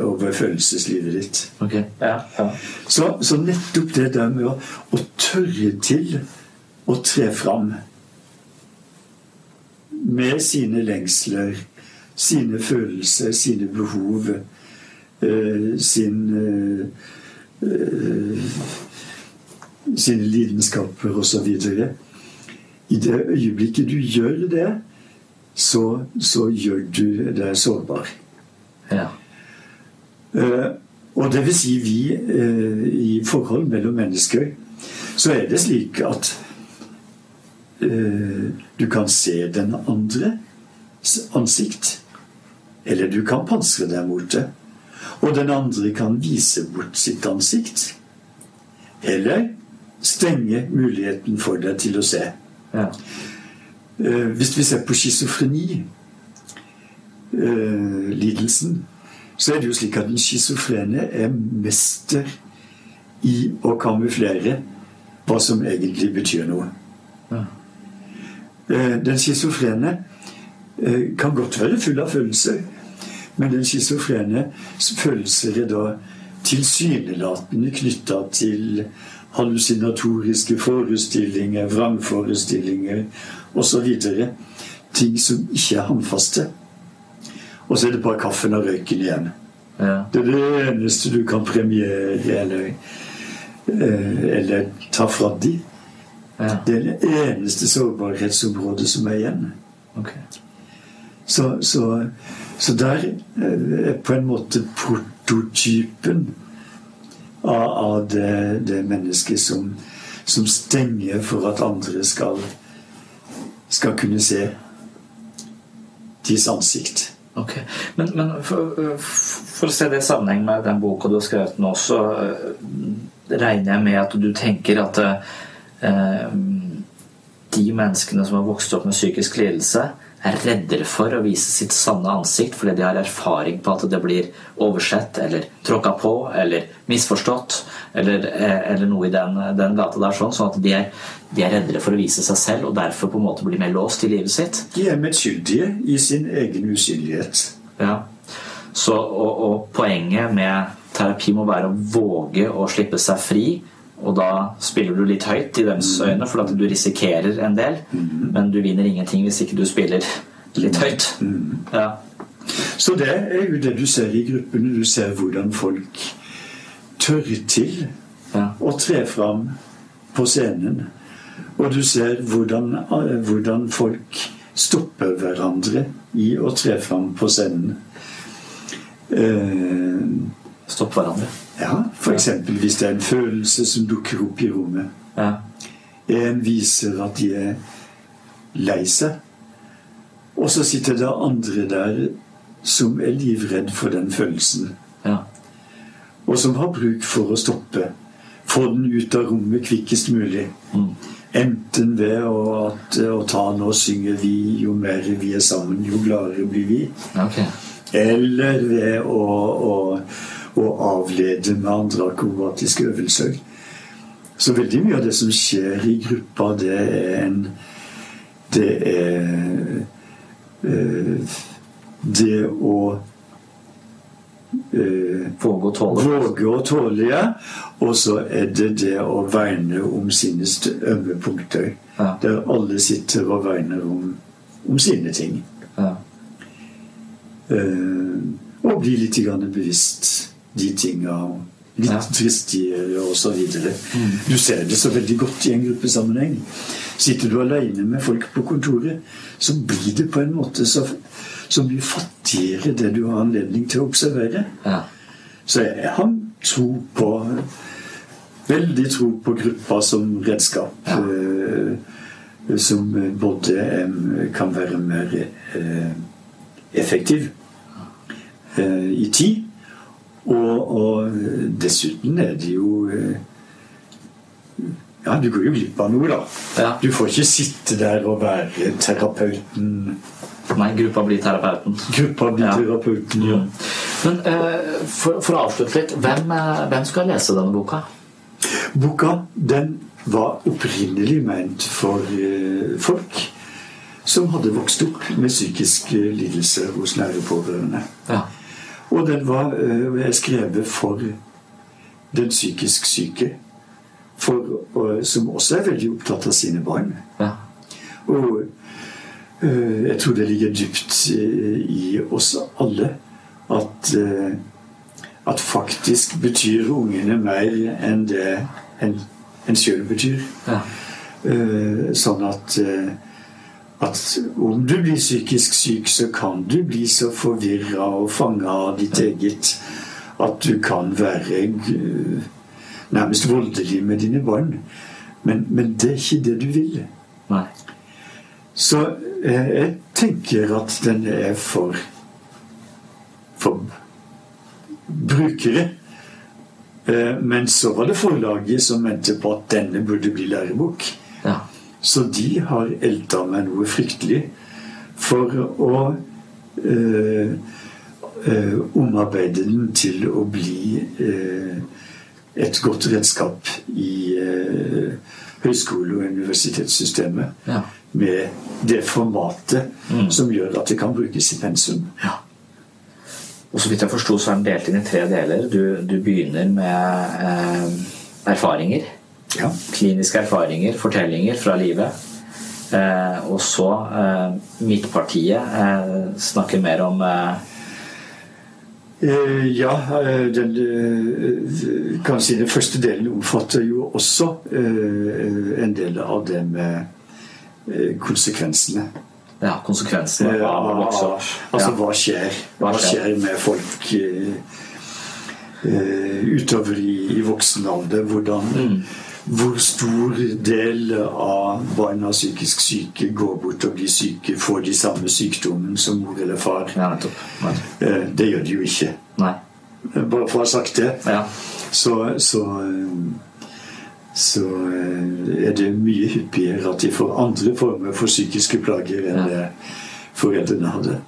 over følelseslivet ditt. Ok. Ja, ja. Så, så nettopp det der med å, å tørre til å tre fram med sine lengsler, sine følelser, sine behov, eh, sin eh, eh, Sine lidenskaper osv. I det øyeblikket du gjør det, så, så gjør du deg sårbar. ja. Uh, og det vil si vi uh, i forhold mellom mennesker, så er det slik at uh, du kan se den andres ansikt, eller du kan pansre deg mot det. Og den andre kan vise bort sitt ansikt, eller stenge muligheten for deg til å se. ja. Eh, hvis vi ser på schizofreni, eh, lidelsen, så er det jo slik at den schizofrene er mester i å kamuflere hva som egentlig betyr noe. Ja. Eh, den schizofrene kan godt være full av følelser, men den schizofrene følelser er da tilsynelatende knytta til hallusinatoriske forestillinger, vrangforestillinger osv. Ting som ikke er håndfaste. Og så er det bare kaffen og røyken igjen. ja. Det er det eneste du kan premiere eller, eh, eller ta fra de. ja. Det er det eneste sårbarhetsområdet som er igjen. Okay. Så, så, så der eh, er på en måte prototypen av, av det, det mennesket som, som stenger for at andre skal, skal kunne se deres ansikt. Ok, Men, men for, for å se det i sammenheng med den boka du har skrevet nå, så eh, regner jeg med at du tenker at eh, de menneskene som har vokst opp med psykisk lidelse, er reddere for å vise sitt sanne ansikt fordi de har erfaring på at det blir oversett eller tråkka på eller misforstått eller, eh, eller noe i den, den gata der, sånn, sånn at de er, de er reddere for å vise seg selv og derfor på en måte blir mer låst i livet sitt. De er medskyldige i sin egen usynlighet. Ja. Så, og, og poenget med terapi må være å våge å slippe seg fri. Og da spiller du litt høyt i deres øyne, for at du risikerer en del. Men du vinner ingenting hvis ikke du spiller litt høyt. Ja. Så det er jo det du ser i gruppene. Du ser hvordan folk tør til å tre fram på scenen. Og du ser hvordan, eh, hvordan folk stopper hverandre i å tre fram på scenen. Eh, Stopp hverandre. Ja, F.eks. hvis det er en følelse som dukker opp i rommet. Ja. En viser at de er lei seg. Og så sitter det andre der som er livredd for den følelsen. Ja. Og som har bruk for å stoppe. Få den ut av rommet kvikkest mulig. Enten ved å, at, å ta nå synger vi, jo mer vi er sammen, jo gladere blir vi. Okay. Eller ved å, å, å avlede med andre akrobatiske øvelser. Så veldig mye av det som skjer i gruppa, det er en Det er eh, det å eh, Våge å tåle. våge å tåle, ja. Og så er det det å verne om sine ømme punkter. Ja. Der alle sitter og verner om, om sine ting. Ja. Uh, og bli litt bevisst de tinga litt Ja. dristigere osv. Du ser det så veldig godt i en gruppesammenheng. Sitter du alene med folk på kontoret, så blir det på en måte så, så mye fattigere det du har anledning til å observere. Ja. Så jeg har tro på Veldig tro på gruppa som redskap. Ja. eh, som både eh, kan være mer eh, effektiv eh, i tid. Og, og dessuten er det jo eh, Ja, du går jo glipp av noe, da. Ja. Du får ikke sitte der og være terapeuten. Nei, gruppa blir terapeuten. Gruppa blir Ja. terapeuten, ja. Men eh, for, for å avslutte litt, hvem, eh, hvem skal lese denne boka? Boka den var opprinnelig ment for eh, folk som hadde vokst opp med psykiske lidelser hos nære pårørende. Ja. Og den var eh, skrevet for den psykisk syke, for, og, som også er veldig opptatt av sine barn. ja. Og eh, jeg tror det ligger dypt eh, i oss alle at eh, at faktisk betyr ungene mer enn det en, en sjøl betyr. Ja. Eh, sånn at eh, at om du blir psykisk syk, så kan du bli så forvirra og fanga av ditt eget at du kan være eh, nærmest voldelig med dine barn. Men, men det er ikke det du vil. Nei. Så eh, jeg tenker at den er for for brukere. Eh, men så var det forlaget som mente på at denne burde bli lærebok. Så de har elta meg noe fryktelig for å eh, eh, omarbeide den til å bli eh, et godt redskap i eh, høyskole- og universitetssystemet. Ja. Med det formatet som gjør at det kan brukes i pensum. Ja. Og så vidt jeg forsto, så er den delt inn i tre deler. Du, du begynner med eh, erfaringer. Ja. Kliniske erfaringer, fortellinger fra livet. Eh, og så eh, midtpartiet eh, snakker mer om eh, Eh, ja, eh, den, kan si den første delen omfatter jo også eh, en del av det med konsekvensene. ja, konsekvensene av å vokse opp. Altså hva skjer? Hva skjer? med folk utover i, i voksen alder? Hvordan Mm. Hvor stor del av barna psykisk syke går bort og blir syke, får de samme sykdommen som mor eller far? Ja, nettopp. nettopp. Eh, det gjør de jo ikke. Nei. Eh, Bare for å ha sagt det. Ja. så, så, eh, så er det mye hyppigere at de får andre former for psykiske plager enn det foreldrene hadde.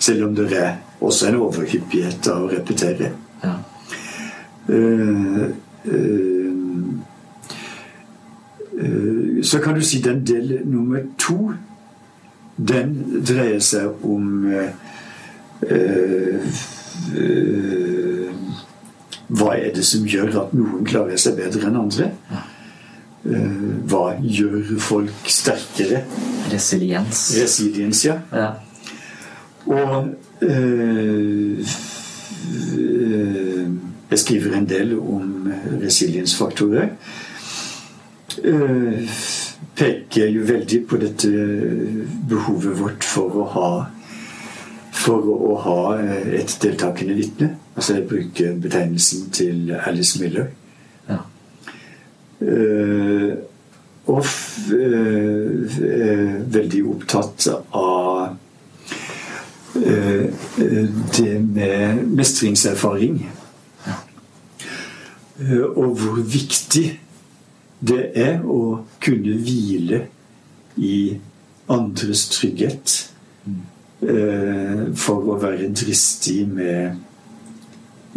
Selv om det er også en overhyppighet av å repetere. ja. Uh, eh, så kan du si den del nummer to Den dreier seg om eh, Hva er det som gjør at noen klarer seg bedre enn andre? Hva gjør folk sterkere? Resiliens. Resiliens, ja. Ja. Og eh, jeg skriver en del om resiliensfaktorer. Eh, peker jo veldig på dette behovet vårt for å ha for å ha eh, et deltakende vitne. Altså jeg bruker betegnelsen til Alice Miller. Ja. Uh, og er veldig opptatt av uh, det med mestringserfaring. Eh, og hvor viktig det er å kunne hvile i andres trygghet. eh, For å være dristig med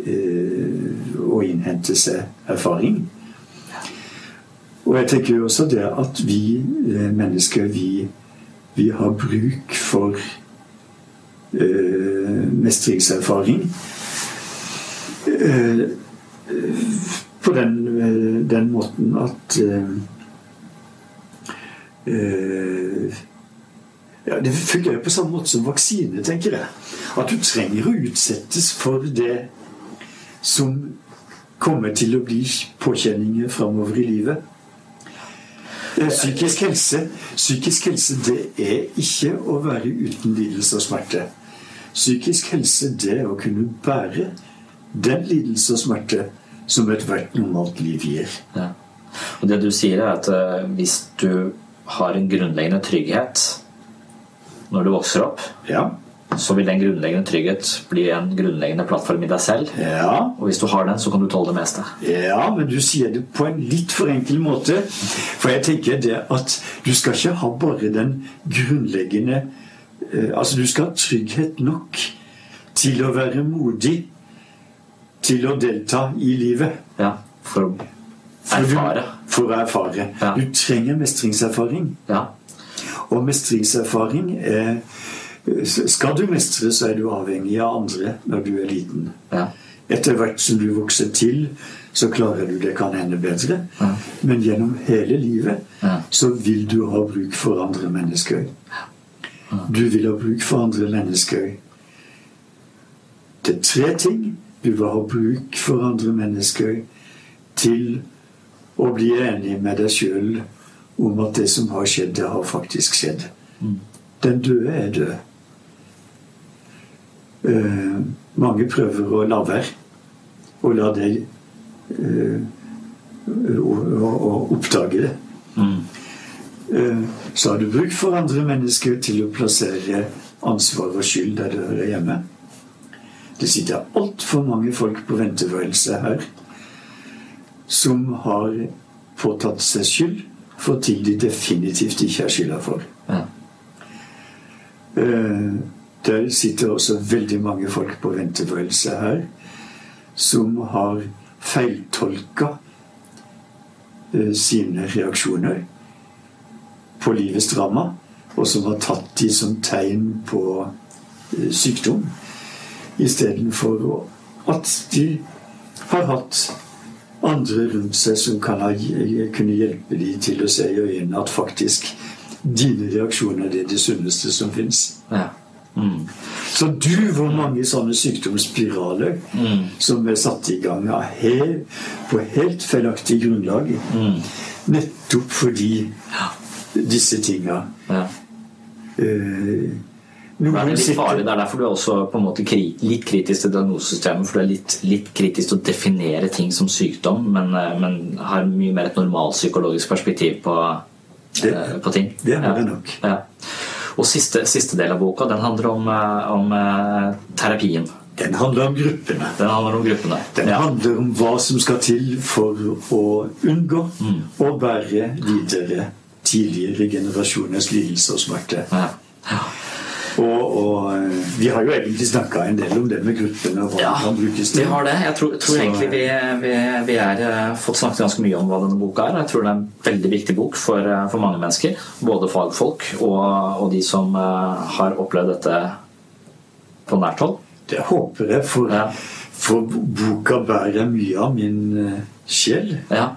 eh, å innhente seg erfaring. Og jeg tenker jo også det at vi eh, mennesker, vi, vi har bruk for mestringserfaring. På den, den måten at eh, ja, Det fungerer på samme måte som vaksine, tenker jeg. At du trenger å utsettes for det som kommer til å bli påkjenninger framover i livet. Eh, Psykisk helse, psykisk helse det er ikke å være uten lidelse og smerte. Psykisk helse det er å kunne bære den lidelse og smerte som ethvert normalt liv gir. Ja. Og det du sier, er at eh, hvis du har en grunnleggende trygghet når du vokser opp, Ja, så vil den grunnleggende trygghet bli en grunnleggende plattform i deg selv. ja, Og hvis du har den, så kan du tåle det meste. ja, men du sier det på en litt for enkel måte. For jeg tenker det at du skal ikke ha bare den grunnleggende eh, Altså, du skal ha trygghet nok til å være modig til å delta i livet. Ja, for å erfare. For å erfare. Ja. Du trenger mestringserfaring. Ja. Og mestringserfaring er Skal du mestre, så er du avhengig av andre når du er liten. Ja. Etter hvert som du vokser til, så klarer du det kan hende bedre. Men gjennom hele livet Ja. så vil du ha bruk for andre mennesker. Du vil ha bruk for andre mennesker. Det er tre ting du ha bruk for andre mennesker til å bli enig med deg sjøl om at det som har skjedd, det har faktisk skjedd. Den døde er død. Uh, mange prøver å la være å la deg uh, å, å, å oppdage det. Eh, så har du bruk for andre mennesker til å plassere ansvar og skyld der det hører hjemme. Det sitter altfor mange folk på venteværelset her som har påtatt seg skyld for ting de definitivt ikke har skylda for. Ja. Eh, Der sitter også veldig mange folk på venteværelset her som har feiltolka eh, sine reaksjoner på livets drama, og som har tatt de som tegn på eh, sykdom, istedenfor at de har hatt andre rundt seg som kan ha, kunne hjelpe dem til å se i øynene at faktisk dine reaksjoner er det sunneste som fins. Ja. Mm. Så du, hvor mange sånne sykdomsspiraler som er satt i gang av he- på helt feilaktig grunnlag, nettopp fordi disse tinga ja. eh, Det er litt farlig. Det er derfor du er også på en måte litt kritisk til diagnosesystemet. For du er litt, litt kritisk til å definere ting som sykdom, men, eh, men har mye mer et normalpsykologisk perspektiv på, Det- eh, på ting. det er Ja. nok. Ja. Og siste, siste del av boka den handler om, eh, om terapien. Den handler om gruppene. Den handler om gruppene. Den Ja. handler om hva som skal til for å unngå Mm. å bære videre tidligere generasjoners lidelse og smerte. Ja. Ja. Og, og eh, vi har jo egentlig snakka en del om det med gruppene og hva Ja, det kan brukes vi har det. Jeg tror, tror Så- egentlig vi, vi, vi er eh, fått snakket ganske mye om hva denne boka er. Jeg tror det er en veldig viktig bok for, eh, for mange mennesker. Både fagfolk og, og de som har opplevd dette på nært hold. Det håper jeg, for, Ja. for boka bærer mye av min sjel. Ja.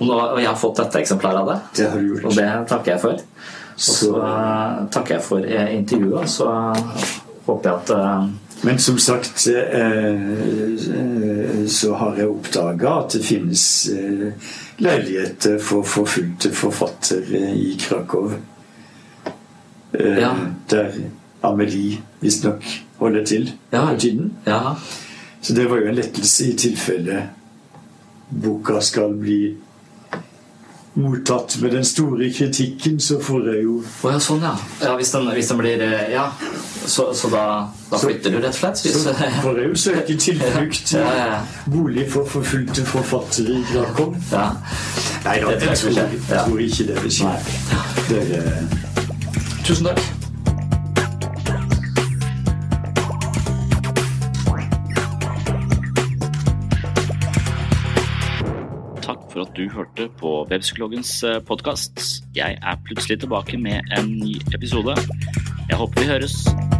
Og, og jeg har fått dette eksemplaret av det. Det har du gjort. Og det takker jeg for. Så eh, takker jeg for eh, intervjuet. Så håper jeg at eh, Men som sagt eh, eh, så har jeg oppdaga at det finnes eh, leiligheter for forfulgte forfattere i Krakow. Eh, Ja. Der Amelie visstnok holder til Ja. for tiden. Ja. Så det var jo en lettelse i tilfelle boka skal bli mottatt med den store kritikken, så får jeg jo Å ja, sånn, ja. ja hvis, den, hvis den blir eh, Ja, så, så da, da Så- du rett og slett? Hvis, Så får jeg jo søke tilflukt Ja, ja, ja. bolig for forfulgte forfattere i Krakow. ja. Nei da, Det jeg tror jeg tror ikke det vil skje. Er, Tusen takk. For at du hørte på Webpsykologens podkast. Jeg er plutselig tilbake med en ny episode. Jeg håper vi høres.